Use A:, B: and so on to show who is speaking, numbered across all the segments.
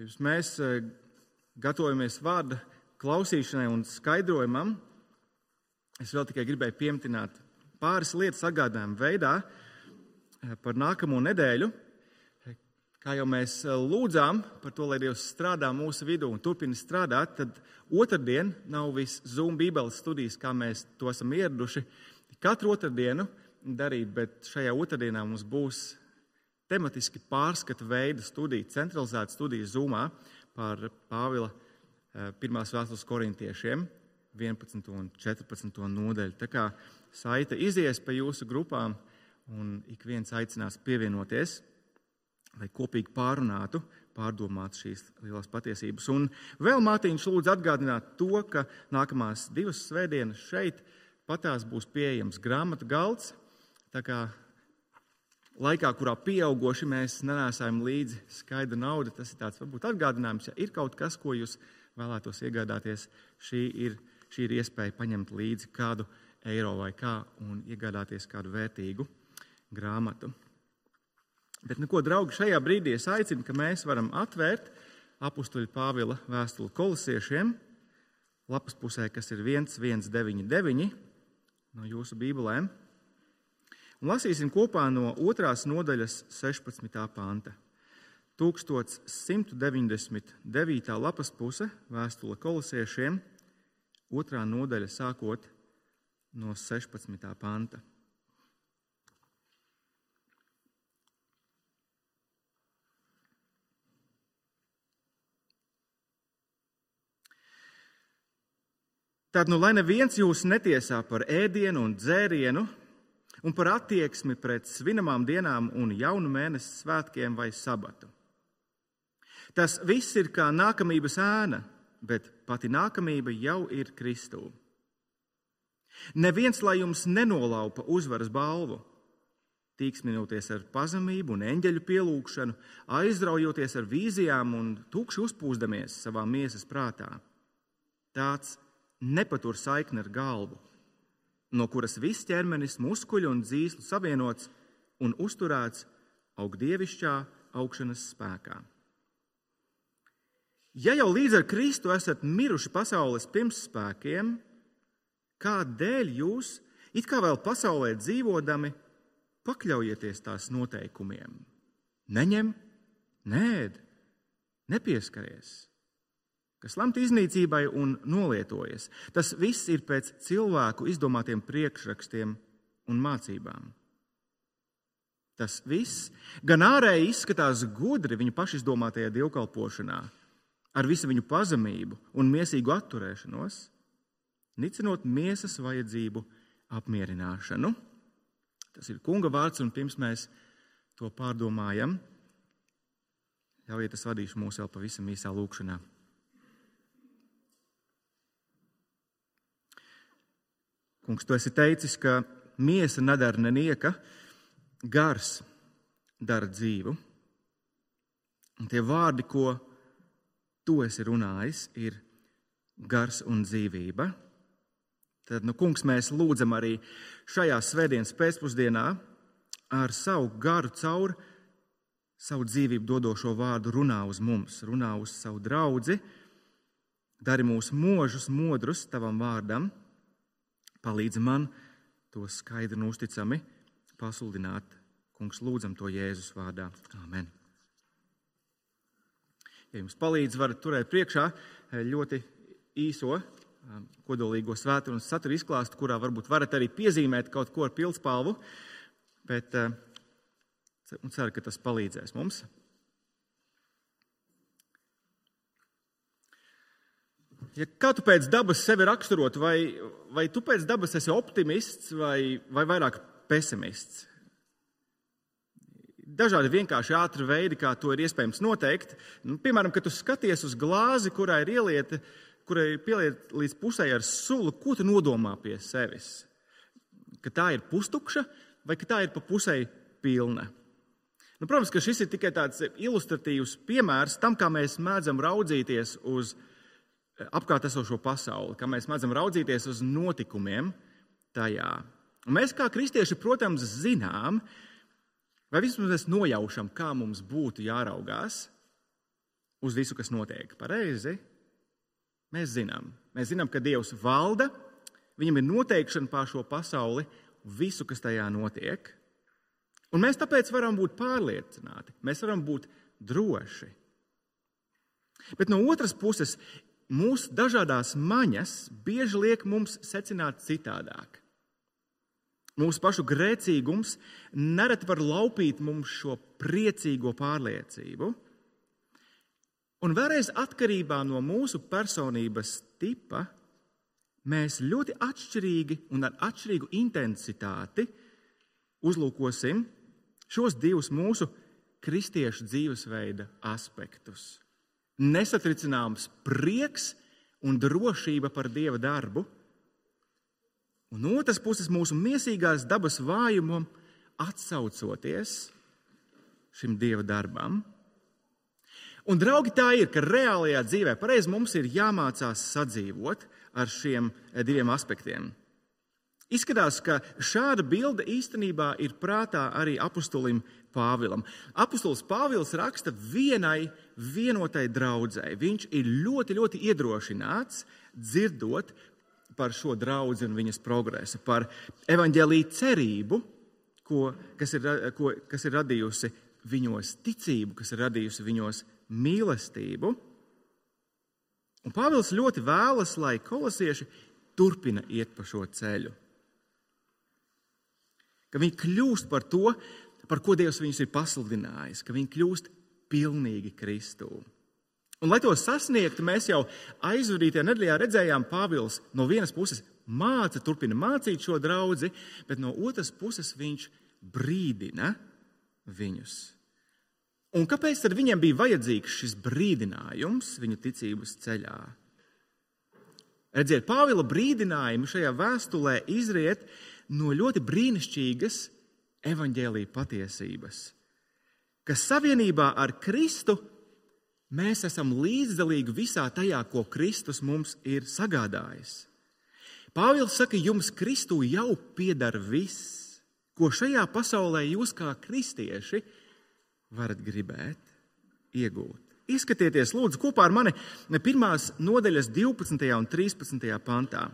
A: Pirms mēs eh, gatavojamies vārda klausīšanai un skaidrojumam, es vēl tikai gribēju pieminēt pāris lietas atgādinājumu veidā eh, par nākamo nedēļu. Kā jau mēs lūdzām par to, lai Dievs strādā mūsu vidū un turpina strādāt, tad otrdien nav viss Zoom Bībeles studijas, kā mēs to esam ieraduši katru otrdienu darīt, bet šajā otrdienā mums būs tematiski pārskata veida studija, centralizēta studija Zoomā par Pāvila eh, pirmās vēstules korintiešiem 11. un 14. nodaļu. Tā kā saite izies pa jūsu grupām, un ik viens aicinās pievienoties, lai kopīgi pārunātu, pārdomātu šīs lielās patiesības. Un vēl Mārtiņš lūdz atgādināt to, ka nākamās divas svētdienas šeit patās būs pieejams grāmatu galds. Tā kā laikā, kurā pieauguši mēs nenēsājam līdzi skaidru naudu, tas ir tāds varbūt atgādinājums, ja ir kaut kas, ko jūs vēlētos iegādāties, šī ir, šī ir iespēja paņemt līdzi kādu eiro vai kā un iegādāties kādu vērtīgu grāmatu. Bet, neko, draugi, šajā brīdī es aicinu, ka mēs varam atvērt apakstuļu Pāvila vēstuli kolosiešiem, lapas pusē, kas ir 1199 no jūsu bībelēm. Un lasīsim kopā no otrās nodaļas 16. panta. 1199. lapas puse vēstule kolosiešiem, otrā nodaļa sākot no 16. panta. Tad, nu, lai neviens jūs netiesā par ēdienu un dzērienu, un par attieksmi pret svinamām dienām un jaunu mēnesi svētkiem vai sabatu. Tas viss ir kā nākamības ēna, bet pati nākamība jau ir Kristū. Neviens lai jums nenolaupa uzvaras balvu, tīksminoties ar pazemību un eņģeļu pielūgšanu, aizraujoties ar vīzijām un tukši uzpūsdamies savā miesas prātā. Tāds nepatur saikni ar galvu no kuras viss ķermenis, muskuļi un dzīslu savienots un uzturēts augdievišķā augšanas spēkā. Ja jau līdz ar Kristu esat miruši pasaules pirmsspēkiem, kādēļ jūs, it kā vēl pasaulē dzīvodami, pakļaujieties tās noteikumiem? Neņem, nēd, nepieskaries kas lemta iznīcībai un nolietojas. Tas viss ir pēc cilvēku izdomātiem priekšrakstiem un mācībām. Tas viss gan ārēji izskatās gudri viņu pašizdomātajā dievkalpošanā, ar visu viņu pazemību un mīsīgu atturēšanos, nicinot miesas vajadzību apmierināšanu. Tas ir kunga vārds, un pirms mēs to pārdomājam, ļaujiet, es vadīšu mūsu vēl pavisam īsā lūkšanā. Kungs, tu esi teicis, ka miesa nedara nenieka, gars dara dzīvu. Un tie vārdi, ko tu esi runājis, ir gars un dzīvība. Tad, nu, kungs, mēs lūdzam arī šajā svētdienas pēcpusdienā ar savu garu cauri savu dzīvību dodošo vārdu runā uz mums, runā uz savu draugu, dari mūsu mūžus modrus tavam vārdam Palīdzi man to skaidri un uzticami pasludināt. Kungs, lūdzam to Jēzus vārdā. Amen. Ja jums palīdz, varat turēt priekšā eh, ļoti īso, eh, kodolīgo svētku un satura izklāstu, kurā varbūt varat arī piezīmēt kaut ko ar pildspalvu, bet eh, ceru, ka tas palīdzēs mums. Ja kā tu pēc dabas sevi raksturotu, vai, vai tu pēc dabas esi optimists vai, vai vairāk pesimists? Dažādi vienkārši ātri veidi, kā to ir iespējams noteikt. Nu, piemēram, kad tu skaties uz glāzi, kurā ir ielieta, kurai ir pielieta līdz pusē ar sulu, ko tu nodomā pie sevis? Ka tā ir pustukša vai ka tā ir pa pusē pilna? Nu, protams, ka šis ir tikai tāds ilustratīvs piemērs tam, kā mēs mēdzam raudzīties uz viņa apkārt esošo pasauli, kā mēs mēdzam raudzīties uz notikumiem tajā. Un mēs, kā kristieši, protams, zinām, vai vismaz mēs nojaušam, kā mums būtu jāraugās. uz visu, kas notiek. Pareizi? Mēs zinām, mēs zinām, ka Dievs valda, viņam ir noteikšana pār šo pasauli, visu, kas tajā notiek. Un mēs tāpēc varam būt pārliecināti, mēs varam būt droši. Bet no otras puses, mūsu dažādas maņas bieži liek mums secināt citādāk. Mūsu pašu grēcīgums nereti var laupīt mums šo priecīgo pārliecību. Un vēlreiz atkarībā no mūsu personības tipa, mēs ļoti atšķirīgi un ar atšķirīgu intensitāti uzlūkosim šos divus mūsu kristiešu dzīvesveida aspektus. Nesatricināms prieks un drošība par dieva darbu, un otrs puses mūsu mīsīgās dabas vājumam atsaucoties šim dieva darbam. Un, draugi, tā ir, ka reālajā dzīvē pareizi mums ir jāmācās sadzīvot ar šiem diviem aspektiem. Izskatās, ka šāda bilde īstenībā ir prātā arī apustulim Pāvilam. Apostols Pāvils raksta vienai vienotai draudzēji. Viņš ir ļoti, ļoti iedrošināts dzirdot par šo draugu un viņas progresu, par evaņģēlīju cerību, ko, kas, ir, ko, kas ir radījusi viņos ticību, kas ir radījusi viņos mīlestību. Un Pāvils ļoti vēlas, lai kolosieši turpina iet pa šo ceļu. Ka viņi kļūst par to, par ko Dievs viņus ir pasludinājis, ka viņi kļūst pilnīgi Kristū. Un, lai to sasniegtu, mēs jau aizvadītajā nedēļā redzējām, Pāvils no vienas puses māca, turpina mācīt šo draugu, bet no otras puses viņš brīdina viņus. Un kāpēc viņiem bija vajadzīgs šis brīdinājums viņu ticības ceļā? Redziet, Pāvila brīdinājumi šajā vēstulē izriet no ļoti brīnišķīgas evaņģēlīja patiesības, ka savienībā ar Kristu mēs esam līdzdalīgi visā tajā, ko Kristus mums ir sagādājis. Pāvils saka, jums Kristū jau pieder viss, ko šajā pasaulē jūs kā kristieši varat gribēt iegūt. Izskatieties, lūdzu, kopā ar mani pirmās nodaļas 12. un 13. pantā.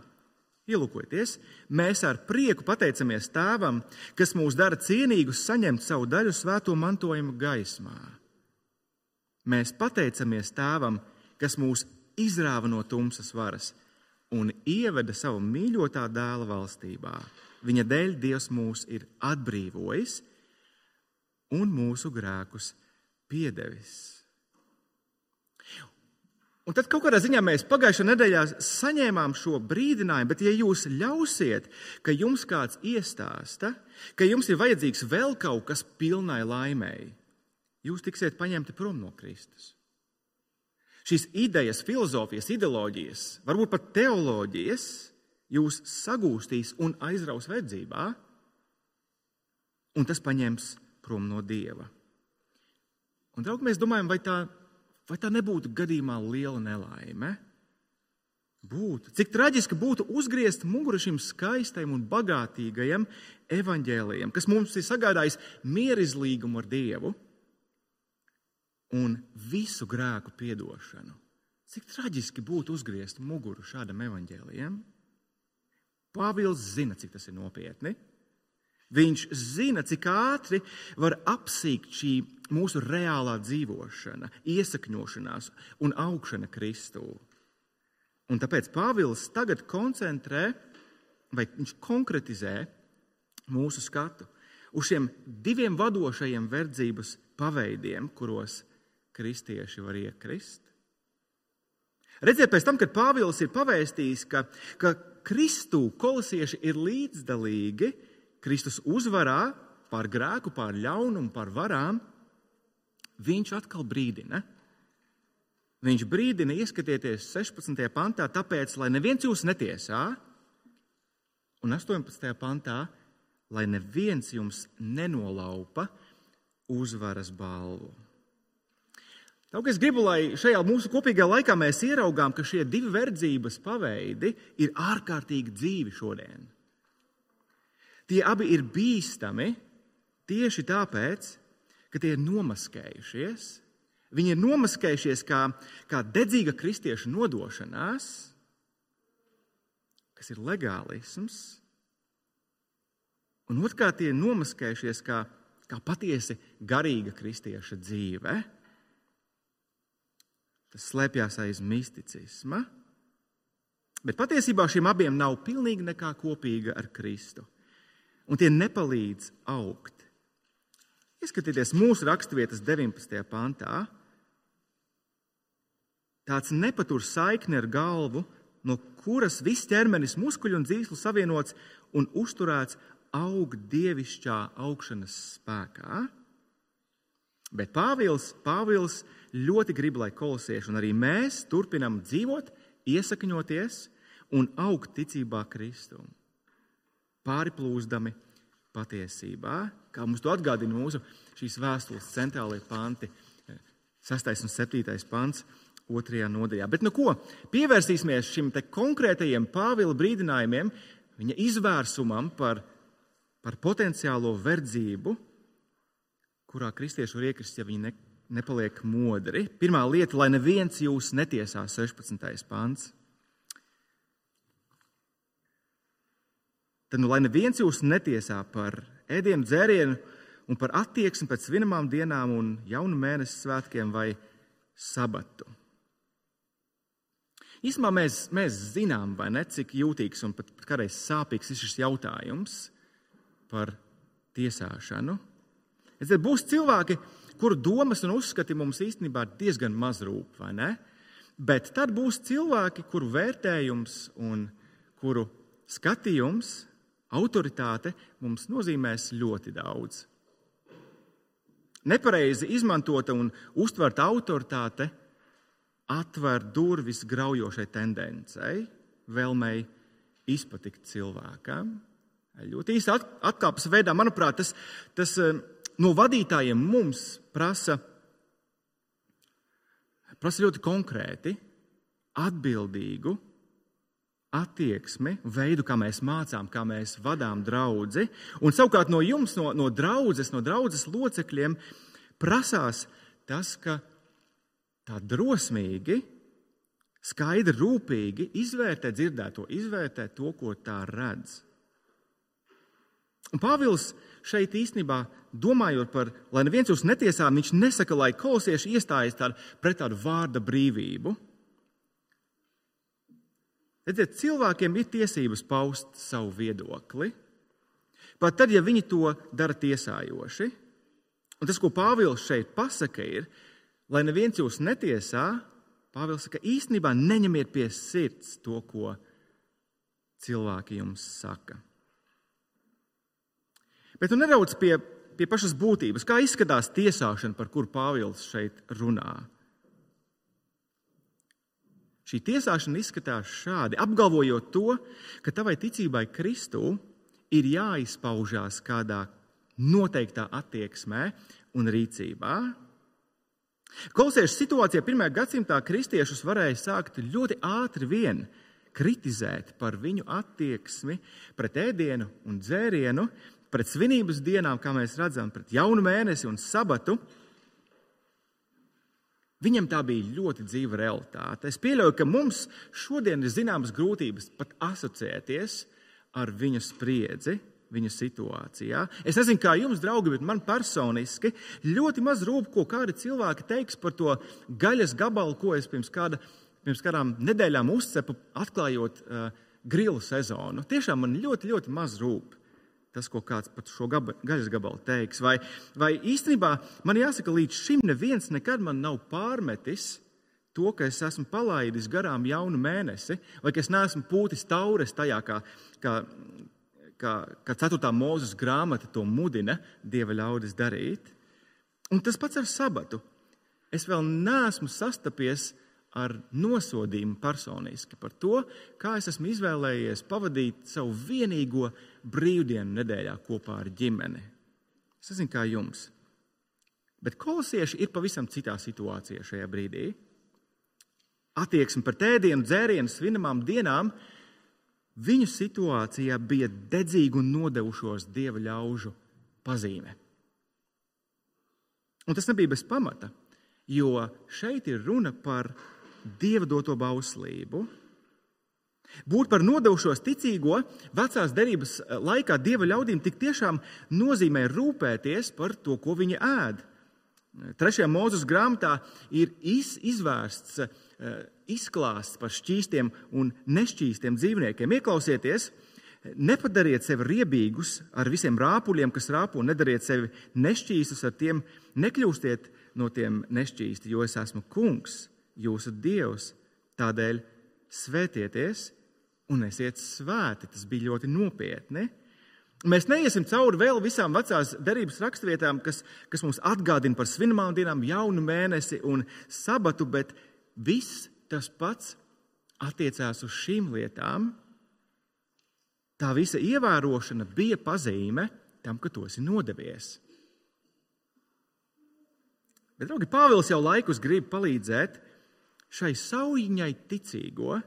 A: Ielūkojieties, mēs ar prieku pateicamies Tēvam, kas mūs dara cienīgus saņemt savu daļu svēto mantojumu gaismā. Mēs pateicamies Tēvam, kas mūs izrāva no tumsas varas un ieveda savu mīļotā dēla valstībā. Viņa dēļ Dievs mūs ir atbrīvojis un mūsu grēkus piedevis. Un tad kaut kādā ziņā mēs pagājušajā nedēļā saņēmām šo brīdinājumu, bet, ja jūs ļausiet, ka jums kāds iestāsta, ka jums ir vajadzīgs vēl kaut kas pilnai laimēji, jūs tiksiet paņemti prom no Kristus. Šīs idejas, filozofijas, ideoloģijas, varbūt pat teoloģijas, jūs sagūstīs un aizraus vedzībā, un tas paņems prom no Dieva. Un, draugi, mēs domājam, vai tā, vai tā nebūtu gadījumā liela nelaime? Būtu. Cik traģiski būtu uzgriezt muguru šim skaistajam un bagātīgajam evaņģēlijam, kas mums ir sagādājis mierizlīgumu ar Dievu un visu grēku piedošanu. Cik traģiski būtu uzgriezt muguru šādam evaņģēlijam? Pāvils zina, cik tas ir nopietni. Viņš zina, cik ātri var apsīkt šī mūsu reālā dzīvošana, iesakņošanās un augšana Kristū. Un tāpēc Pāvils tagad koncentrē, vai viņš konkretizē mūsu skatu uz šiem diviem vadošajiem verdzības paveidiem, kuros kristieši var iekrist. Redziet, pēc tam, kad Pāvils ir pavēstījis, ka, ka Kristū kolosieši ir līdzdalīgi Kristus uzvarā pār grēku, pār ļaunumu, pār varām, viņš atkal brīdina. Viņš brīdina, ieskatieties 16. pantā, tāpēc, lai neviens jūs netiesā, un 18. pantā, lai neviens jums nenolaupa uzvaras balvu. Tauk es gribu, lai šajā mūsu kopīgajā laikā mēs ieraugām, ka šie divi verdzības paveidi ir ārkārtīgi dzīvi šodien. Tie abi ir bīstami tieši tāpēc, ka tie ir nomaskējušies. Viņi ir nomaskējušies kā, kā dedzīga kristiešu nodošanās, kas ir legālisms. Un otrkārt, tie ir nomaskējušies kā, kā patiesi garīga kristieša dzīve. Tas slēpjas aiz misticisma. Bet patiesībā šiem abiem nav pilnīgi nekā kopīga ar Kristu. Un tie nepalīdz augt. Ieskatieties mūsu raksturvietas 19. pantā. Tāds nepatur saikni ar galvu, no kuras viss ķermenis, muskuļi un dzīslu savienots un uzturēts aug dievišķā augšanas spēkā. Bet Pāvils, Pāvils ļoti grib, lai kolosieši un arī mēs turpinam dzīvot, iesakņoties un augt ticībā Kristum, pāriplūzdami patiesībā, kā mums to atgādina mūsu šīs vēstules centrālajie panti, 6. un 7. pants. Otrajā nodaļā. Bet nu ko? Pievērsīsimies šim konkrētajiem Pāvila brīdinājumiem, viņa izvērsumam par, par potenciālo verdzību, kurā kristieši var iekrist, ja viņi ne, nepaliek modri. Pirmā lieta, lai neviens jūs netiesā, 16. pāns. Tad, nu, lai neviens jūs netiesā par ēdienu, dzērienu un par attieksmi pēc svinamām dienām un jaunu mēnesi svētkiem vai sabatu. Īsumā mēs, mēs zinām, ne, cik jūtīgs un pat, kādreiz sāpīgs ir šis jautājums par tiesāšanu. Es te būs cilvēki, kuru domas un uzskati mums īstenībā diezgan maz rūp, vai ne? Bet tad būs cilvēki, kuru vērtējums un kuru skatījums Autoritāte mums nozīmēs ļoti daudz. Nepareizi izmantota un uztverta autoritāte atver durvis graujošai tendencei, vēlmei izpatikt cilvēkam. Ļoti īsi atkāpes veidā, manuprāt, tas, tas eh, no vadītājiem mums prasa, prasa ļoti konkrēti, atbildīgu attieksmi, veidu, kā mēs mācām, kā mēs vadām draugu. Un savukārt no jums, no, no draudzes, no draudzes locekļiem, prasās tas, ka tā drosmīgi, skaidri, rūpīgi izvērtē dzirdēto, izvērtē to, ko tā redz. Un Pāvils šeit īstenībā, domājot par, lai neviens jūs netiesā, viņš nesaka, lai kolosieši iestājas tādu, pret tādu vārda brīvību. Redziet, cilvēkiem ir tiesības paust savu viedokli, pat tad, ja viņi to dara tiesājoši. Un tas, ko Pāvils šeit pasaka, ir, lai neviens jūs netiesā, Pāvils saka, īstenībā neņemiet pie sirds to, ko cilvēki jums saka. Bet tu nedaudz pie, pie pašas būtības, kā izskatās tiesāšana, par kuru Pāvils šeit runā. Šī tiesāšana izskatās šādi, apgalvojot to, ka tavai ticībai Kristū ir jāizpaužās kādā noteiktā attieksmē un rīcībā. Kolosiešu situācijā pirmajā gadsimtā kristiešus varēja sākt ļoti ātri vien kritizēt par viņu attieksmi pret ēdienu un dzērienu, pret svinības dienām, kā mēs redzam, pret jaunu mēnesi un sabatu. Viņam tā bija ļoti dzīva realitāte. Es pieļauju, ka mums šodien ir zināmas grūtības pat asociēties ar viņa spriedzi, viņa situācijā. Es nezinu, kā jums, draugi, bet man personiski ļoti maz rūp, ko kādi cilvēki teiks par to gaļas gabalu, ko es pirms, kāda, pirms kādām nedēļām uzcepu, atklājot uh, grilu sezonu. Tiešām man ļoti, ļoti maz rūp tas, ko kāds par šo gaba, gaļas gabalu teiks. Vai, vai īstenībā man jāsaka, līdz šim neviens nekad man nav pārmetis to, ka es esmu palaidis garām jaunu mēnesi, vai ka es neesmu pūtis taures tajā, kā, kā, kā, kā 4. mūzes grāmata to mudina dieva ļaudis darīt. Un tas pats ar sabatu. Es vēl neesmu sastapies ar ar nosodījumu personiski par to, kā es esmu izvēlējies pavadīt savu vienīgo brīvdienu nedēļā kopā ar ģimeni. Es nezinu, kā jums. Bet kolosieši ir pavisam citā situācijā šajā brīdī. Attieksme pret ēdienu, dzērienu, svinamām dienām viņu situācijā bija dedzīga un nodevušos dieva ļaužu pazīme. Un tas nebija bez pamata. Jo šeit ir runa par dieva doto bauslību. Būt par nodevušos ticīgo vecās derības laikā dieva ļaudīm tik tiešām nozīmē rūpēties par to, ko viņi ēd. Trešajā mūzes grāmatā ir iz, izvērsts uh, izklāsts par šķīstiem un nešķīstiem dzīvniekiem. Ieklausieties, nepadariet sevi riebīgus ar visiem rāpuļiem, kas rāpo, nedariet sevi nešķīstus ar tiem, nekļūstiet no tiem nešķīsti, jo es esmu kungs, jūsu dievs. Tādēļ svētieties un esiet svēti. Tas bija ļoti nopietni. Mēs neiesim cauri vēl visām vecās derības raksturvietām, kas, kas mums atgādina par svinamām dienām, jaunu mēnesi un sabatu, bet viss tas pats attiecās uz šīm lietām. Tā visa ievērošana bija pazīme tam, ka tu esi nodevies. Bet, draugi, Pāvils jau laikus grib palīdzēt šai saujiņai ticīgo.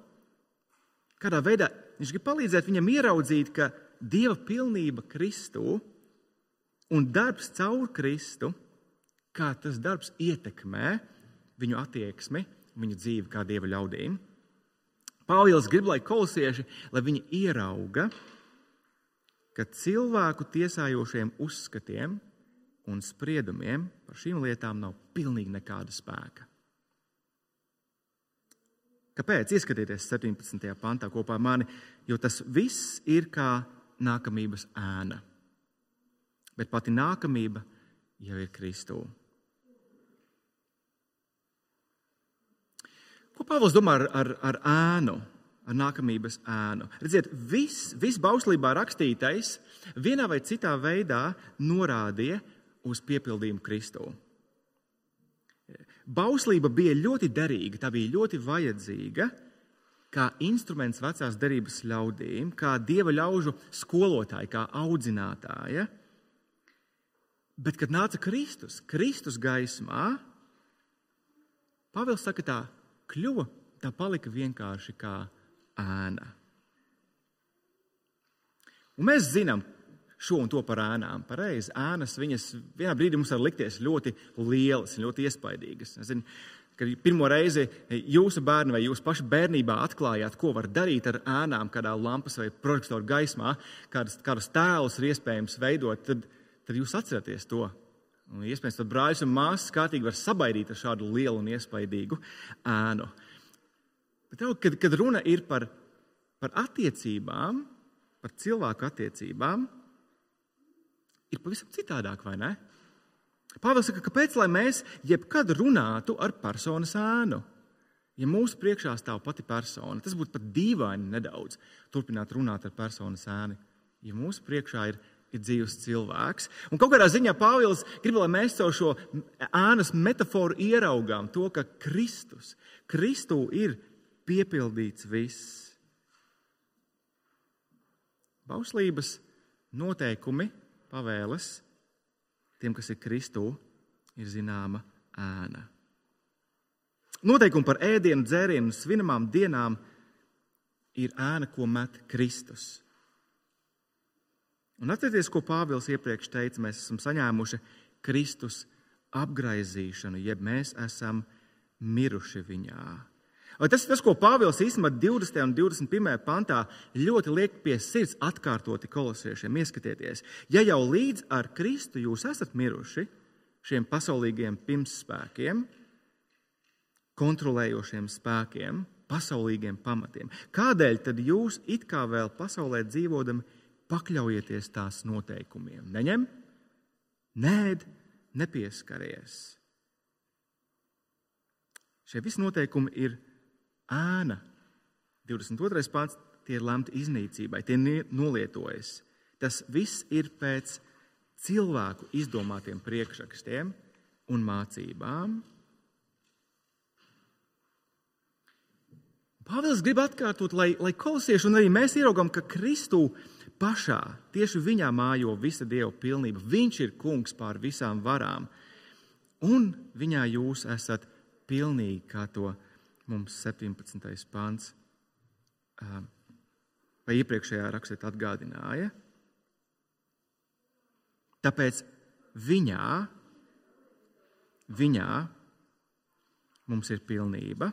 A: Kādā veidā viņš grib palīdzēt viņam ieraudzīt, ka Dieva pilnība Kristū un darbs caur Kristu, kā tas darbs ietekmē viņu attieksmi, viņu dzīvi kā Dieva ļaudīm. Pāvils grib, lai kolosieši, lai viņi ierauga, ka cilvēku tiesājošiem uzskatiem un spriedumiem par šīm lietām nav pilnīgi nekāda spēka. Kāpēc? Ieskatieties 17. pantā kopā ar mani, jo tas viss ir kā nākamības ēna. Bet pati nākamība jau ir Kristū. Ko Pāvils domā ar, ar, ar ēnu, ar nākamības ēnu? Redziet, viss vis bauslībā rakstītais vienā vai citā veidā norādīja uz piepildījumu Kristū. Bauslība bija ļoti derīga, tā bija ļoti vajadzīga kā instruments vecās derības ļaudīm, kā dieva ļaužu skolotāja, kā audzinātāja. Bet, kad nāca Kristus, Kristus gaismā, Pāvils saka, tā kļuva, tā palika vienkārši kā ēna. Un mēs zinām šo un to par ēnām. Pareizi, ēnas viņas vienā brīdī mums var likties ļoti lielas, ļoti iespaidīgas. Zinu, kad pirmo reizi jūsu bērni vai jūs paši bērnībā atklājāt, ko var darīt ar ēnām, kādā lampas vai prožektora gaismā, kādas, kādus tēlus ir iespējams veidot, tad, tad jūs atceraties to. Un, iespējams, tad brālis un māsas kārtīgi var sabaidīt ar šādu lielu un iespaidīgu ēnu. Bet, kad, kad runa ir par, par attiecībām, par cilvēku attiecībām, ir pavisam citādāk, vai ne? Pāvils saka, kāpēc mēs jebkad runātu ar personas ēnu? Ja mūsu priekšā stāv pati persona, tas būtu pat dīvaini nedaudz turpināt runāt ar personas ēnu. Ja mūsu priekšā ir, ir dzīves cilvēks, un kaut kādā ziņā Pāvils grib, lai mēs caur šo ēnas metaforu ieraugām to, ka Kristus, Kristū ir piepildīts viss. Bauslības noteikumi, pavēles tiem, kas ir Kristū, ir zināma ēna. Noteikumi par ēdienu, dzērienu, svinamām dienām ir ēna, ko met Kristus. Un atcerieties, ko Pāvils iepriekš teica, mēs esam saņēmuši Kristus apgaizīšanu, jeb mēs esam miruši viņā. Tas ir tas, ko Pāvils īstenībā 20. un 21. pantā ļoti liek pie sirds atkārtoti kolosiešiem. Ieskatieties, ja jau līdz ar Kristu jūs esat miruši šiem pasaulīgiem pirmsspēkiem, kontrolējošiem spēkiem, pasaulīgiem pamatiem, kādēļ tad jūs it kā vēl pasaulē dzīvodami pakļaujieties tās noteikumiem? Neņem, nēd, nepieskaries. Šie visi noteikumi ir ēna. 22. pāns tie ir lemti iznīcībai, tie nolietojas. Tas viss ir pēc cilvēku izdomātiem priekšrakstiem un mācībām. Pāvils grib atkārtot, lai, lai kolosieši un arī mēs ieraugām, ka Kristū pašā, tieši viņā mājo visa dieva pilnība. Viņš ir kungs pār visām varām, un viņā jūs esat pilnīgi, kā to mums 17. pāns vai iepriekšējā rakstā atgādināja. Tāpēc viņā, viņā mums ir pilnība.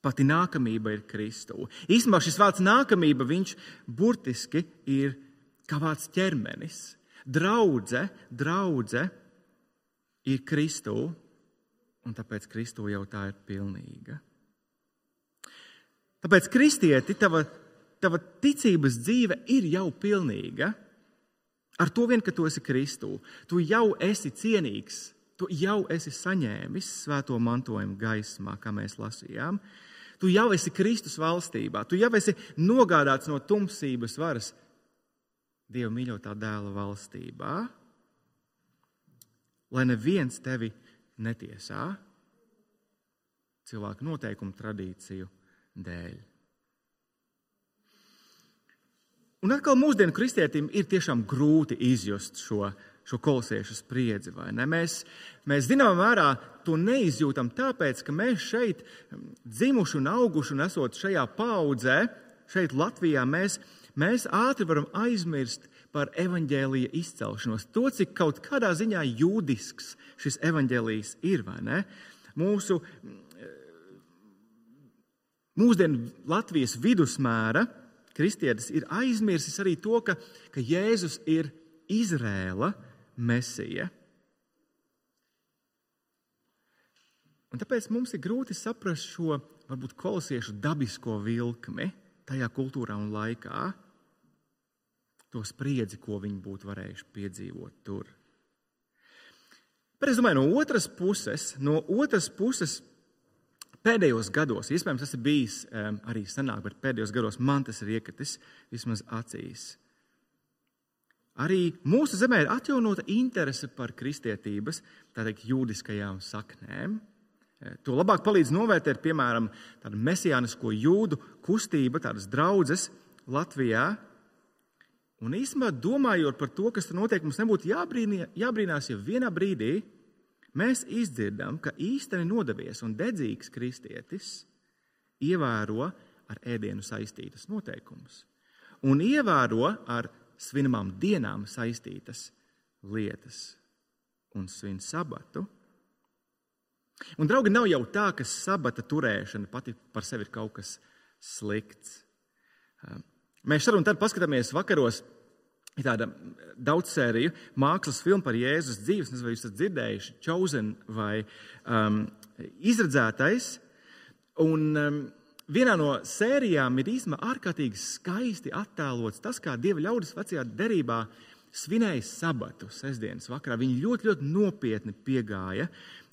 A: Pati nākamība ir Kristū. Īstenībā šis vārds nākamība, viņš burtiski ir kā vārds ķermenis. Draudze, draudze ir Kristū, un tāpēc Kristū jau tā ir pilnīga. Tāpēc, kristieti, tava, tava ticības dzīve ir jau pilnīga. Ar to vien, ka tu esi Kristū, tu jau esi cienīgs, tu jau esi saņēmis svēto mantojumu gaismā, kā mēs lasījām. Tu jau esi Kristus valstībā, tu jau esi nogādāts no tumsības varas Dieva mīļotā dēla valstībā, lai neviens tevi netiesā cilvēku noteikumu tradīciju dēļ. Un atkal mūsdienu kristietim ir tiešām grūti izjust šo, šo kolosiešu spriedzi. Mēs, mēs zināmā mērā to neizjūtam tāpēc, ka mēs šeit dzimuši un auguši un esot šajā paudzē, šeit Latvijā, mēs, mēs ātri varam aizmirst par evaņģēlīja izcelšanos. To, cik kaut kādā ziņā jūdisks šis evaņģēlijs ir? Mūsu mūsdienu Latvijas vidusmēra kristietis ir aizmirsis arī to, ka, ka Jēzus ir Izrēla mesija. Un tāpēc mums ir grūti saprast šo varbūt kolosiešu dabisko vilkli tajā kultūrā un laikā, to spriedzi, ko viņi būtu varējuši piedzīvot tur. Bet es domāju, no otras puses, no otras puses Pēdējos gados, iespējams, tas ir bijis um, arī senāk, bet pēdējos gados man tas ir iekritis vismaz acīs. Arī mūsu zemē ir atjaunota interese par kristietības, tā teikt, jūdiskajām saknēm. E, to labāk palīdz novērtēt, piemēram, tāda mesijānisko jūdu kustība, tādas draudzes Latvijā. Un īstenībā domājot par to, kas tur notiek, mums nebūtu jābrīnī, jābrīnās, ja vienā brīdī mēs izdzirdam, ka īstenībā nodevies un dedzīgs kristietis ievēro ar ēdienu saistītas noteikumus un ievēro ar svinamām dienām saistītas lietas un svin sabatu. Un, draugi, nav jau tā, ka sabata turēšana pati par sevi ir kaut kas slikts. Mēs šeit un tad paskatāmies vakaros Ir tāda daudzsēriju mākslas filma par Jēzus dzīves, nezinu, vai jūs esat dzirdējuši, Chosen vai um, Izredzētais. Un, um, vienā no sērijām ir īstenībā ārkārtīgi skaisti attēlots tas, kā Dieva ļaudis vecajā derībā svinēja sabatu sestdienas vakarā. Viņi ļoti, ļoti nopietni piegāja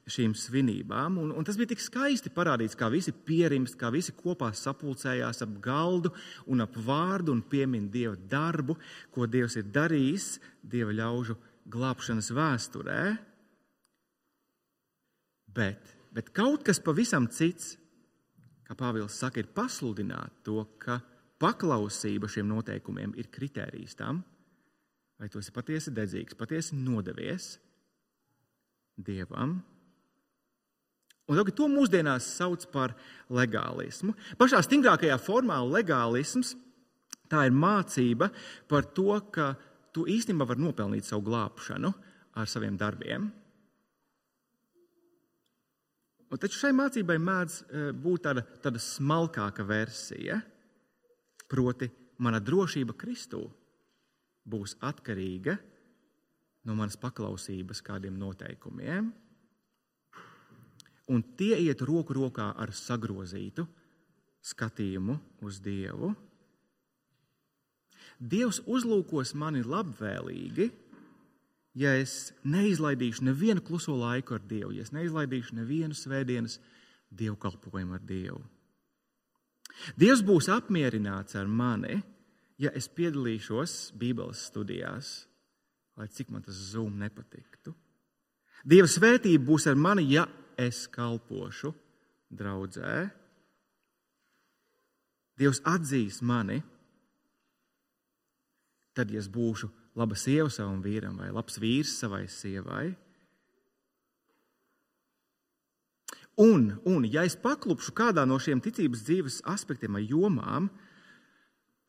A: šīm svinībām. Un, un tas bija tik skaisti parādīts, kā visi pierimst, kā visi kopā sapulcējās ap galdu un ap vārdu un piemin Dieva darbu, ko Dievs ir darījis Dieva ļaužu glābšanas vēsturē. Bet, bet kaut kas pavisam cits, kā Pāvils saka, ir pasludināt to, ka paklausība šiem noteikumiem ir kritērijs tam, vai tu esi patiesi dedzīgs, patiesi nodevies Dievam Un to mūsdienās sauc par legālismu. Pašā stingrākajā formā legālisms tā ir mācība par to, ka tu īstenībā vari nopelnīt savu glābšanu ar saviem darbiem. Un taču šai mācībai mēdz e, būt tāda, tāda smalkāka versija, proti, mana drošība Kristū būs atkarīga no manas paklausības kādiem noteikumiem un tie iet roku rokā ar sagrozītu skatījumu uz Dievu. Dievs uzlūkos mani labvēlīgi, ja es neizlaidīšu nevienu kluso laiku ar Dievu, ja es neizlaidīšu nevienu svētdienas dievkalpojumu ar Dievu. Dievs būs apmierināts ar mani, ja es piedalīšos Bībeles studijās, lai cik man tas zūm nepatiktu. Dieva svētība būs ar mani, ja es kalpošu draudzē. Dievs atzīs mani, tad, ja es būšu laba sieva savam vīram vai labs vīrs savai sievai. Un, un ja es paklupšu kādā no šiem ticības dzīves aspektiem vai jomām,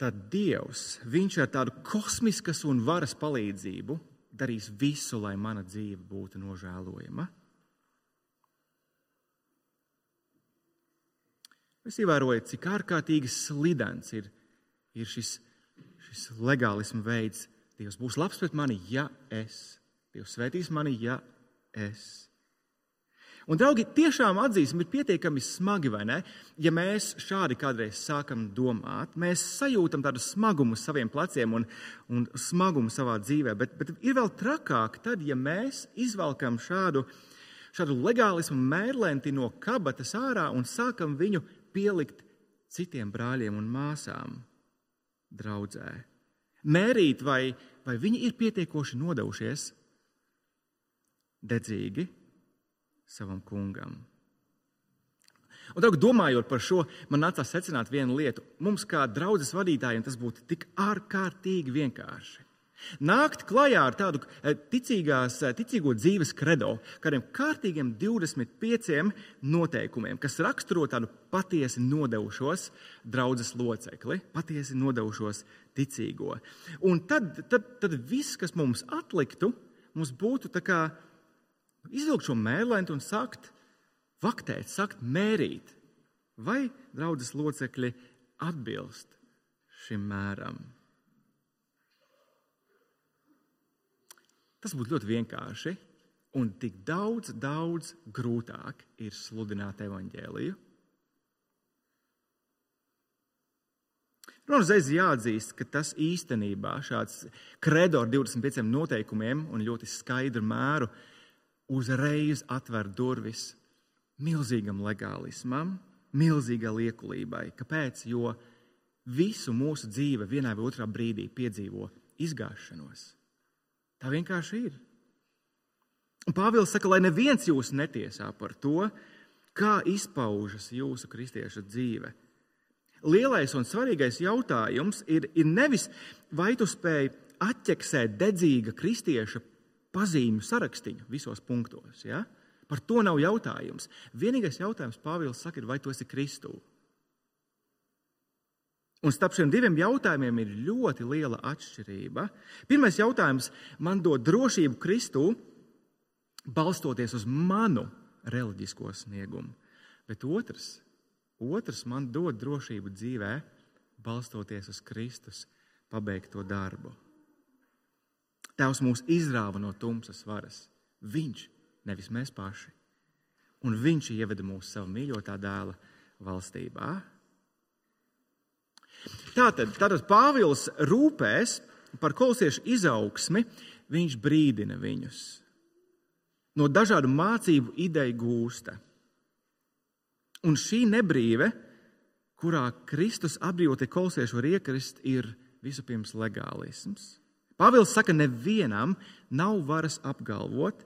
A: tad Dievs, Viņš ar tādu kosmiskas un varas palīdzību darīs visu, lai mana dzīve būtu nožēlojama. Es ievēroju, cik ārkārtīgi slidens ir, ir šis, šis legālismu veids. Dievs būs labs pret mani, ja es. Dievs svētīs mani, ja es. Un, draugi, tiešām atzīsim, ir pietiekami smagi, vai ne? Ja mēs šādi kādreiz sākam domāt, mēs sajūtam tādu smagumu saviem pleciem un, un smagumu savā dzīvē, bet, bet ir vēl trakāk, tad, ja mēs izvelkam šādu, šādu legālismu mērlenti no kabatas ārā un sākam viņu pielikt citiem brāļiem un māsām draudzē. Mērīt, vai, vai viņi ir pietiekoši nodevušies dedzīgi savam kungam. Un tagad, domājot par šo, man nācās secināt vienu lietu. Mums, kā draudzes vadītājiem, tas būtu tik ārkārtīgi vienkārši. Nākt klajā ar tādu eh, ticīgās, eh, ticīgo dzīves kredo, kādiem kārtīgiem 25 noteikumiem, kas raksturo tādu patiesi nodevušos draudzes locekli, patiesi nodevušos ticīgo. Un tad, tad, tad viss, kas mums atliktu, mums būtu kā izvilkt šo mērlentu un sākt vaktēt, sākt mērīt, vai draudzes locekļi atbilst šim mēram. Tas būtu ļoti vienkārši, un tik daudz, daudz grūtāk ir sludināt evaņģēliju. Man uzreiz jāatzīst, ka tas īstenībā šāds kredo ar 25 noteikumiem un ļoti skaidru mēru uzreiz atver durvis milzīgam legālismam, milzīgai liekulībai. Kāpēc? Jo visu mūsu dzīve vienā vai otrā brīdī piedzīvo izgāšanos. Tā vienkārši ir. Un Pāvils saka, lai neviens jūs netiesā par to, kā izpaužas jūsu kristieša dzīve. Lielais un svarīgais jautājums ir, ir nevis, vai tu spēj atķeksēt dedzīga kristieša pazīmju sarakstu visos punktos. Ja? Par to nav jautājums. Vienīgais jautājums, Pāvils saka, ir, vai tu esi Kristū? Un starp šiem diviem jautājumiem ir ļoti liela atšķirība. Pirmais jautājums man dod drošību Kristū, balstoties uz manu reliģisko sniegumu. Bet otrs, otrs man dod drošību dzīvē, balstoties uz Kristus pabeigto darbu. Tēvs mūs izrāva no tumsas varas. Viņš, nevis mēs paši. Un viņš ieveda mūsu savā mīļotā dēla valstībā. Tātad, tātad Pāvils rūpēs par kolosiešu izaugsmi, viņš brīdina viņus. No dažādu mācību ideju gūsta. Un šī nebrīve, kurā Kristus apbrīvotie kolosieši var iekrist, ir vispirms legālisms. Pāvils saka, nevienam nav varas apgalvot,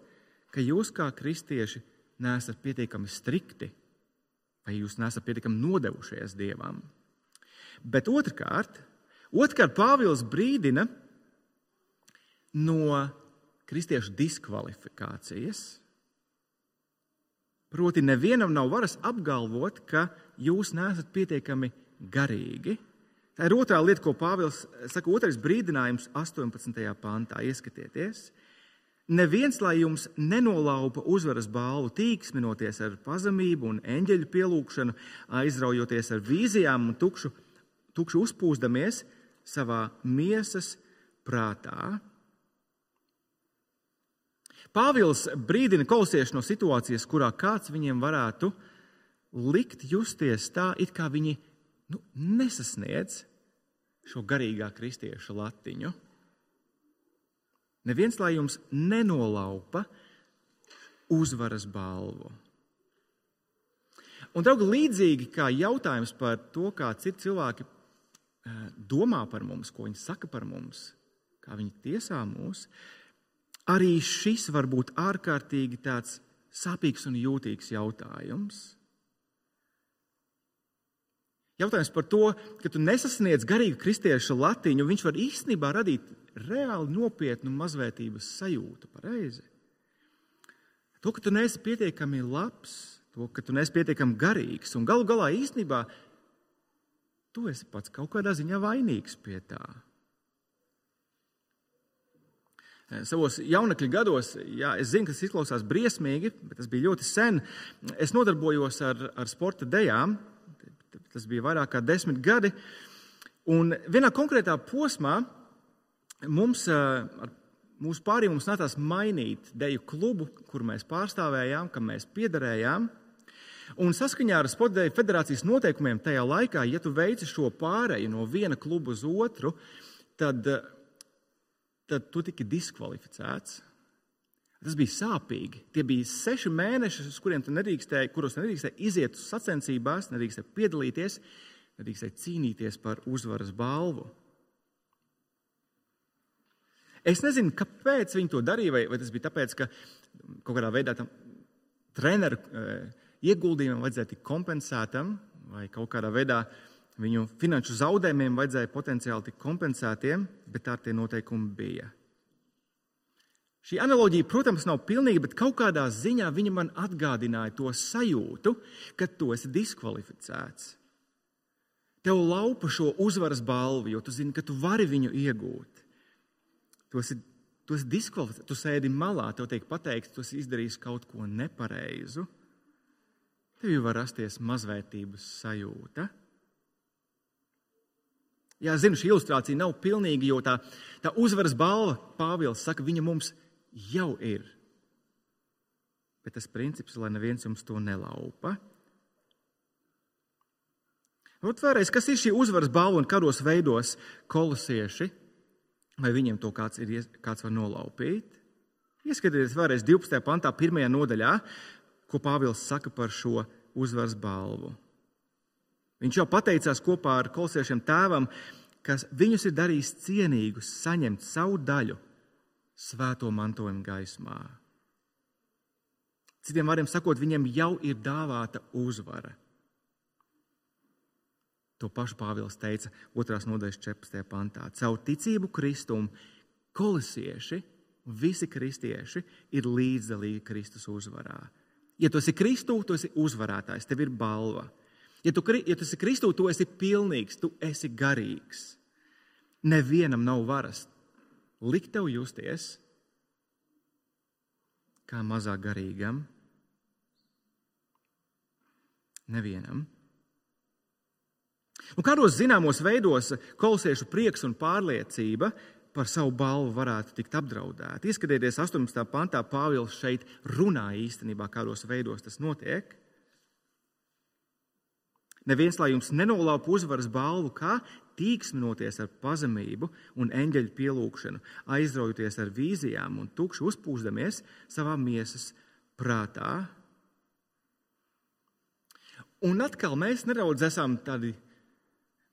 A: ka jūs kā kristieši neesat pietiekami strikti vai jūs neesat pietiekami nodevušies dievam. Bet otrkārt, otrkārt Pāvils brīdina no kristiešu diskvalifikācijas. Proti, nevienam nav varas apgalvot, ka jūs neesat pietiekami garīgi Tā ir otrā lieta, ko Pāvils saka, otrais brīdinājums 18. pantā. Ieskatieties! Neviens, lai jums nenolaupa uzvaras balvu, tīksminoties ar pazemību un eņģeļu pielūgšanu, aizraujoties ar vīzijām un tukšu, tukšu uzpūsdamies savā miesas prātā. Pāvils brīdina kolosiešu no situācijas, kurā kāds viņiem varētu likt justies tā, it kā viņi nu, nesasniedz šo garīgā kristieša latiņu. Neviens lai jums nenolaupa uzvaras balvu. Un, draugi, līdzīgi kā jautājums par to, kā citi cilvēki domā par mums, ko viņi saka par mums, kā viņi tiesā mūs, arī šis var būt ārkārtīgi tāds sāpīgs un jūtīgs jautājums. Jautājums par to, ka tu nesasniedz garīgu kristiešu latiņu, viņš var īstenībā radīt reāli nopietnu mazvērtības sajūtu. Pareizi. To, ka tu neesi pietiekami labs, to, ka tu neesi pietiekami garīgs, un galu galā īstenībā tu esi pats kaut kādā ziņā vainīgs pie tā. Savos jaunekļa gados, jā, es zinu, kas izklausās briesmīgi, bet tas bija ļoti sen. Es nodarbojos ar, ar sporta dejām, tas bija vairāk kā desmit gadi. Un vienā konkrētā posmā mums, mūsu pārējiem mums nācās mainīt deju klubu, kur mēs pārstāvējām, kam mēs piederējām. Un saskaņā ar Sportdeju federācijas noteikumiem tajā laikā, ja tu veici šo pāreju no viena kluba uz otru, tad, tad tu tiki diskvalificēts. Tas bija sāpīgi. Tie bija seši mēneši, kuriem nedrīkstēji, kuros nedrīkstēji iziet uz sacensībās, nedrīkstēji piedalīties, nedrīkstēji cīnīties par uzvaras balvu. Es nezinu, kāpēc viņi to darīja, vai, vai tas bija tāpēc, ka kaut kādā veidā tam treneru eh, ieguldījumam vajadzēja tikt kompensētam, vai kaut kādā veidā viņu finanšu zaudējumiem vajadzēja potenciāli tikt kompensētiem, bet tā tie noteikumi bija. Šī analoģija, protams, nav pilnīga, bet kaut kādā ziņā viņa man atgādināja to sajūtu, ka tu esi diskvalificēts. Tev laupa šo uzvaras balvu, jo tu zini, ka tu vari viņu iegūt. Tu esi, tu esi diskvalificēts, tu sēdi malā, tev tiek pateikts, tu esi izdarījis kaut ko nepareizu tev var rasties mazvērtības sajūta. Jā, zinu, šī ilustrācija nav pilnīga, jo tā, tā uzvaras balva, Pāvils saka, viņa mums jau ir. Bet tas princips, lai neviens jums to nelaupa. Ot, vēlreiz, kas ir šī uzvaras balva un kādos veidos kolosieši, vai viņiem to kāds, ir, kāds var nolaupīt? Ieskatieties vēlreiz 12. pantā, 1. nodaļā ko Pāvils saka par šo uzvaras balvu. Viņš jau pateicās kopā ar kolosiešiem tēvam, kas viņus ir darījis cienīgus saņemt savu daļu svēto mantojuma gaismā. Citiem vārdiem sakot, viņiem jau ir dāvāta uzvara. To pašu Pāvils teica 2. nodaļas 14. pantā. Caur ticību Kristum kolosieši, visi kristieši ir līdzdalīgi Kristus uzvarā. Ja tu esi Kristū, tu esi uzvarētājs, tev ir balva. Ja tu, ja tu esi Kristū, tu esi pilnīgs, tu esi garīgs. Nevienam nav varas likt tev justies kā mazāk garīgam. Nevienam. Un kādos zināmos veidos kolosiešu prieks un pārliecība par savu balvu varētu tikt apdraudēti. Ieskatieties, 18. pantā Pāvils šeit runā īstenībā, kādos veidos tas notiek. Neviens, lai jums nenolaupa uzvaras balvu, kā tīksminoties ar pazemību un eņģeļu pielūgšanu, aizraujoties ar vīzijām un tukši uzpūsdamies savā miesas prātā. Un atkal mēs nedaudz esam tādi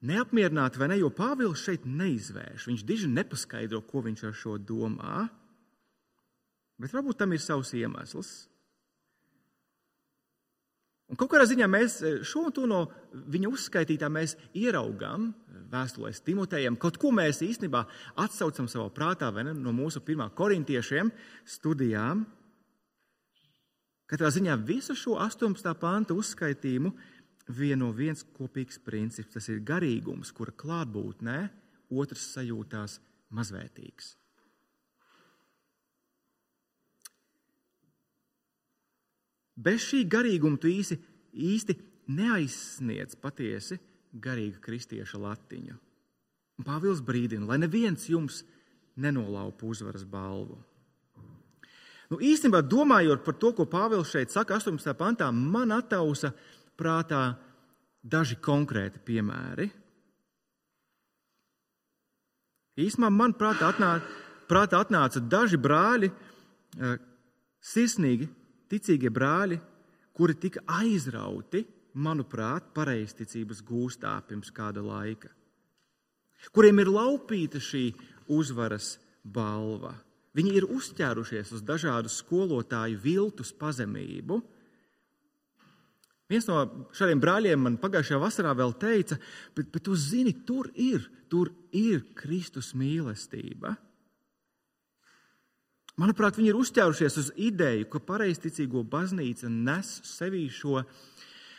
A: neapmierināti, vai ne? Jo Pāvils šeit neizvērš. Viņš diži nepaskaidro, ko viņš ar šo domā. Bet varbūt tam ir savs iemesls. Un kaut kādā ziņā mēs eh, šo un to no viņa uzskaitītā ieraugām vēstulēs Timotejam. Kaut ko mēs īstenībā atsaucam savā prātā ne, no mūsu pirmā korintiešiem studijām. Katrā ziņā visu šo 18. pānta uzskaitījumu vieno viens kopīgs princips. Tas ir garīgums, kura klātbūtnē otrs sajūtās mazvērtīgs. Bez šī garīguma tu īsi, īsti neaizsniedz patiesi garīga kristieša latiņu. Pāvils brīdina, lai neviens jums nenolaupa uzvaras balvu. Nu, īstenībā, domājot par to, ko Pāvils šeit saka, 18. pantā, man attausa uh, prātā daži konkrēti piemēri. Īsumā man prātā atnāca, prātā atnāca daži brāļi, eh, sirsnīgi, ticīgie brāļi, kuri tika aizrauti, manuprāt, pareizticības gūstā pirms kāda laika, kuriem ir laupīta šī uzvaras balva. Viņi ir uzķērušies uz dažādu skolotāju viltus pazemību, Viens no šādiem brāļiem man pagājušajā vasarā vēl teica, bet, bet tu zini, tur ir, tur ir Kristus mīlestība. Manuprāt, viņi ir uzķērušies uz ideju, ka pareizticīgo baznīca nes sevī šo,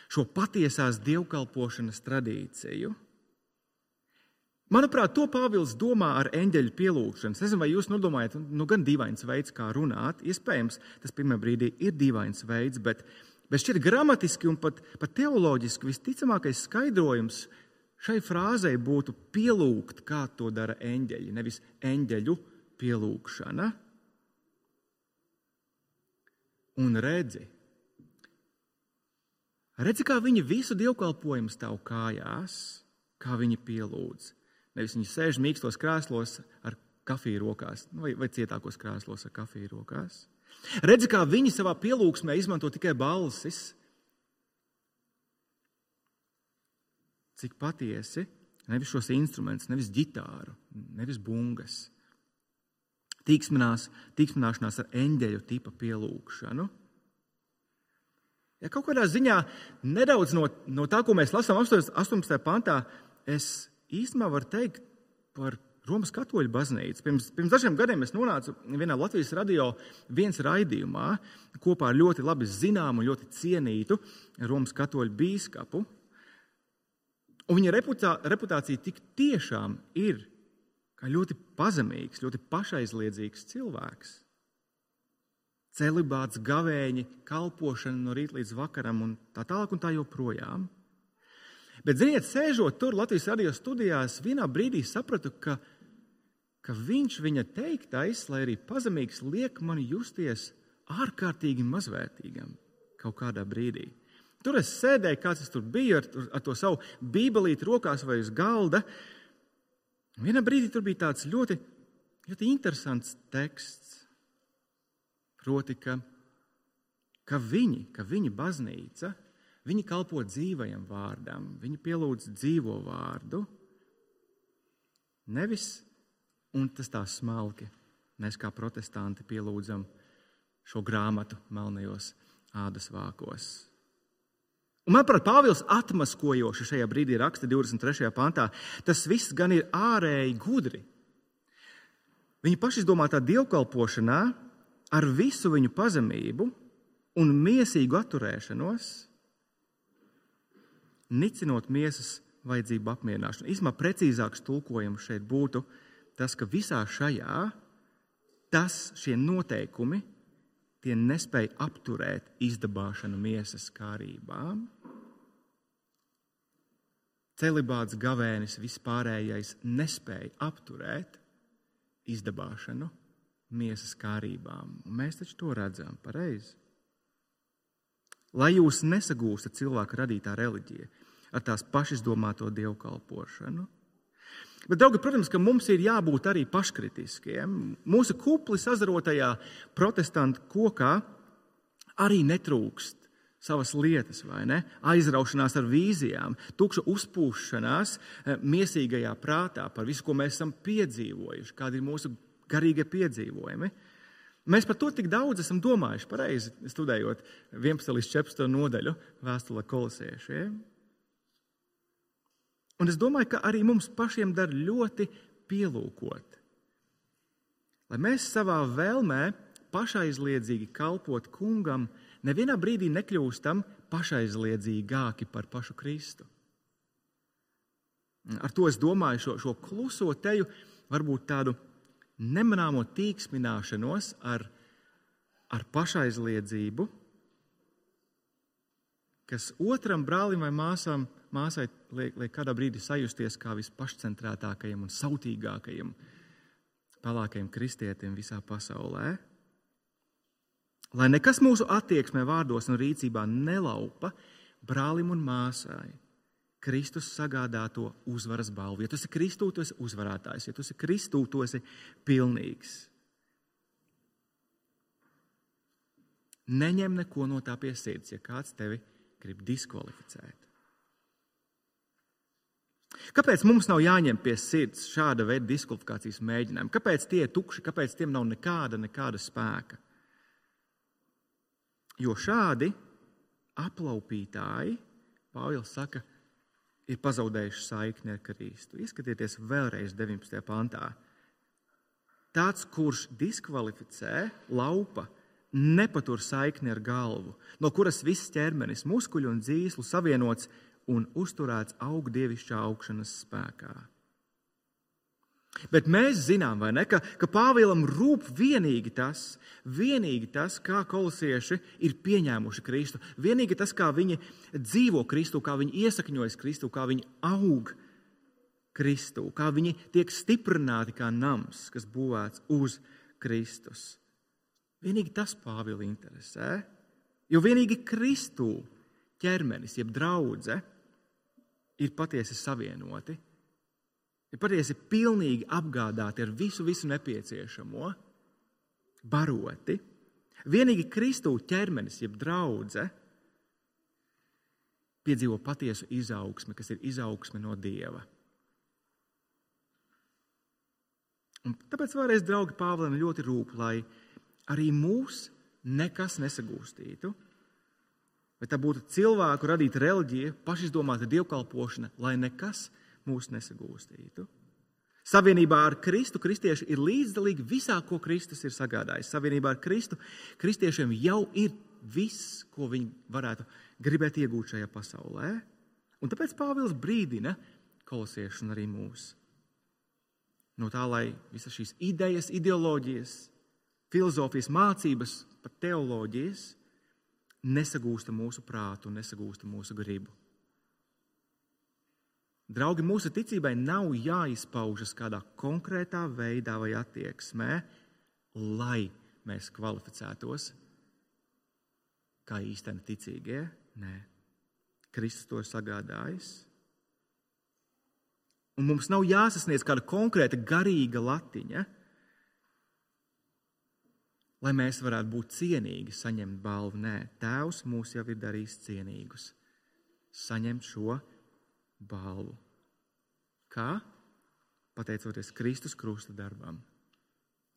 A: šo patiesās dievkalpošanas tradīciju. Manuprāt, to Pāvils domā ar eņģeļu pielūgšanu. Es nezinu, vai jūs nodomājat, nu, gan dīvains veids, kā runāt. Iespējams, tas pirmā brīdī ir dīvains veids, bet Bet šķiet gramatiski un pat, pat teoloģiski visticamākais skaidrojums šai frāzei būtu pielūgt, kā to dara eņģeļi, nevis eņģeļu pielūgšana. Un redzi, redzi, kā viņi visu dievkalpojumu stāv kājās, kā viņi pielūdz. Nevis viņi sēž mīkstos krēslos ar kafiju rokās, nu, vai, vai cietākos krēslos ar kafiju rokās. Redzi, kā viņi savā pielūgsmē izmanto tikai balsis. Cik patiesi, nevis šos instrumentus, nevis ģitāru, nevis bungas. Tīksminās, tīksmināšanās ar eņģeļu tipa pielūgšanu. Ja kaut kādā ziņā nedaudz no, no tā, ko mēs lasām 18. pantā, es īstenībā varu teikt par Romas katoļu baznīca. Pirms, pirms dažiem gadiem es nonācu vienā Latvijas radio viens raidījumā kopā ar ļoti labi zināmu un ļoti cienītu Romas katoļu bīskapu. Un viņa reputā, reputācija tik tiešām ir kā ļoti pazemīgs, ļoti pašaizliedzīgs cilvēks. Celibāts, gavēņi, kalpošana no rīta līdz vakaram un tā tālāk un tā joprojām. Bet, ziniet, sēžot tur Latvijas radio studijās, vienā brīdī sapratu, ka, ka viņš viņa teiktais, lai arī pazemīgs, liek mani justies ārkārtīgi mazvērtīgam kaut kādā brīdī. Tur es sēdēju, kāds es tur biju, ar, ar to savu bībelīti rokās vai uz galda. Vienā brīdī tur bija tāds ļoti, ļoti interesants teksts. Proti, ka, ka viņi, ka viņa baznīca, Viņi kalpo dzīvajam vārdam, viņi pielūdz dzīvo vārdu. Nevis, un tas tā smalki, mēs kā protestanti pielūdzam šo grāmatu melnajos ādas vākos. Un, manuprāt, Pāvils atmaskojoši šajā brīdī raksta 23. pantā, tas viss gan ir ārēji gudri. Viņa pašizdomātā dievkalpošanā ar visu viņu pazemību un mīsīgu atturēšanos nicinot miesas vajadzību apmierināšanu. Īsumā precīzāks tulkojums šeit būtu tas, ka visā šajā tas, šie noteikumi tie nespēja apturēt izdabāšanu miesas kārībām. Celibāts, gavēnis, vispārējais nespēja apturēt izdabāšanu miesas kārībām. Un mēs taču to redzam pareizi. Lai jūs nesagūstat cilvēka radītā reliģija, ar tās pašizdomāto dievkalpošanu. Bet, draugi, protams, ka mums ir jābūt arī paškritiskiem. Mūsu kupli sazarotajā protestantu kokā arī netrūkst savas lietas, vai ne? Aizraušanās ar vīzijām, tukša uzpūšanās eh, miesīgajā prātā par visu, ko mēs esam piedzīvojuši, kādi ir mūsu garīgie piedzīvojumi. Mēs par to tik daudz esam domājuši, pareizi studējot 11 līdz 14 nodaļu vēstulē kolosiešiem. Un es domāju, ka arī mums pašiem dar ļoti pielūkot. Lai mēs savā vēlmē pašaizliedzīgi kalpot kungam, nevienā brīdī nekļūstam pašaizliedzīgāki par pašu Kristu. Ar to es domāju šo, šo kluso teju, varbūt tādu nemanāmo tīksmināšanos ar, ar pašaizliedzību, kas otram brālim vai māsam ir māsai liek, liek kādā brīdī sajusties kā vispašcentrētākajam un sautīgākajam, pelākajam kristietim visā pasaulē. Lai nekas mūsu attieksmē, vārdos un rīcībā nelaupa brālim un māsai. Kristus sagādā to uzvaras balvu. Ja tu esi Kristū, tu esi uzvarētājs. Ja tu esi Kristū, tu esi pilnīgs. Neņem neko no tā pie sirds, ja kāds tevi grib diskvalificēt. Kāpēc mums nav jāņem pie sirds šāda veida diskvalifikācijas mēģinājumi? Kāpēc tie ir tukši, kāpēc tiem nav nekāda, nekāda spēka? Jo šādi aplaupītāji, Pāvils saka, ir pazaudējuši saikni ar Kristu. Ieskatieties vēlreiz 19. pantā. Tāds, kurš diskvalificē, laupa, nepatur saikni ar galvu, no kuras viss ķermenis, muskuļi un dzīslu savienots un uzturēts augdievišķā augšanas spēkā. Bet mēs zinām, ne, ka, ka Pāvīlam rūp vienīgi tas, vienīgi tas, kā kolosieši ir pieņēmuši Kristu. Vienīgi tas, kā viņi dzīvo Kristu, kā viņi iesakņojas Kristu, kā viņi aug Kristu, kā viņi tiek stiprināti kā nams, kas būvēts uz Kristus. Vienīgi tas Pāvila interesē, jo vienīgi Kristu ķermenis, jeb draudzene, ir patiesi savienoti ir patiesi pilnīgi apgādāti ar visu, visu nepieciešamo, baroti. Vienīgi Kristū ķermenis, jeb draudzene, piedzīvo patiesu izaugsmi, kas ir izaugsme no Dieva. Un tāpēc vēlreiz, draugi, Pāvlam ļoti rūp, lai arī mūs nekas nesagūstītu. Vai tā būtu cilvēku radīta reliģija, pašizdomāta dievkalpošana, lai nekas mūs nesagūstītu. Savienībā ar Kristu kristieši ir līdzdalīgi visā, ko Kristus ir sagādājis. Savienībā ar Kristu kristiešiem jau ir viss, ko viņi varētu gribēt iegūt šajā pasaulē. Un tāpēc Pāvils brīdina kolosiešus un arī mūs. No tā, lai visas šīs idejas, ideoloģijas, filozofijas, mācības, pat teoloģijas nesagūsta mūsu prātu un nesagūsta mūsu gribu. Draugi, mūsu ticībai nav jāizpaužas kādā konkrētā veidā vai attieksmē, lai mēs kvalificētos kā īstenībā ticīgie. Nē, Kristus to ir sagādājis. Un mums nav jāsasniedz kāda konkrēta garīga latiņa, lai mēs varētu būt cienīgi, saņemt balvu. Nē, Tēvs mūs jau ir darījis cienīgus. Saņemt šo balvu. Kā? Pateicoties Kristus krusta darbam.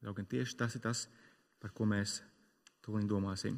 A: Draugi, tieši tas ir tas, par ko mēs tūlīt domāsim.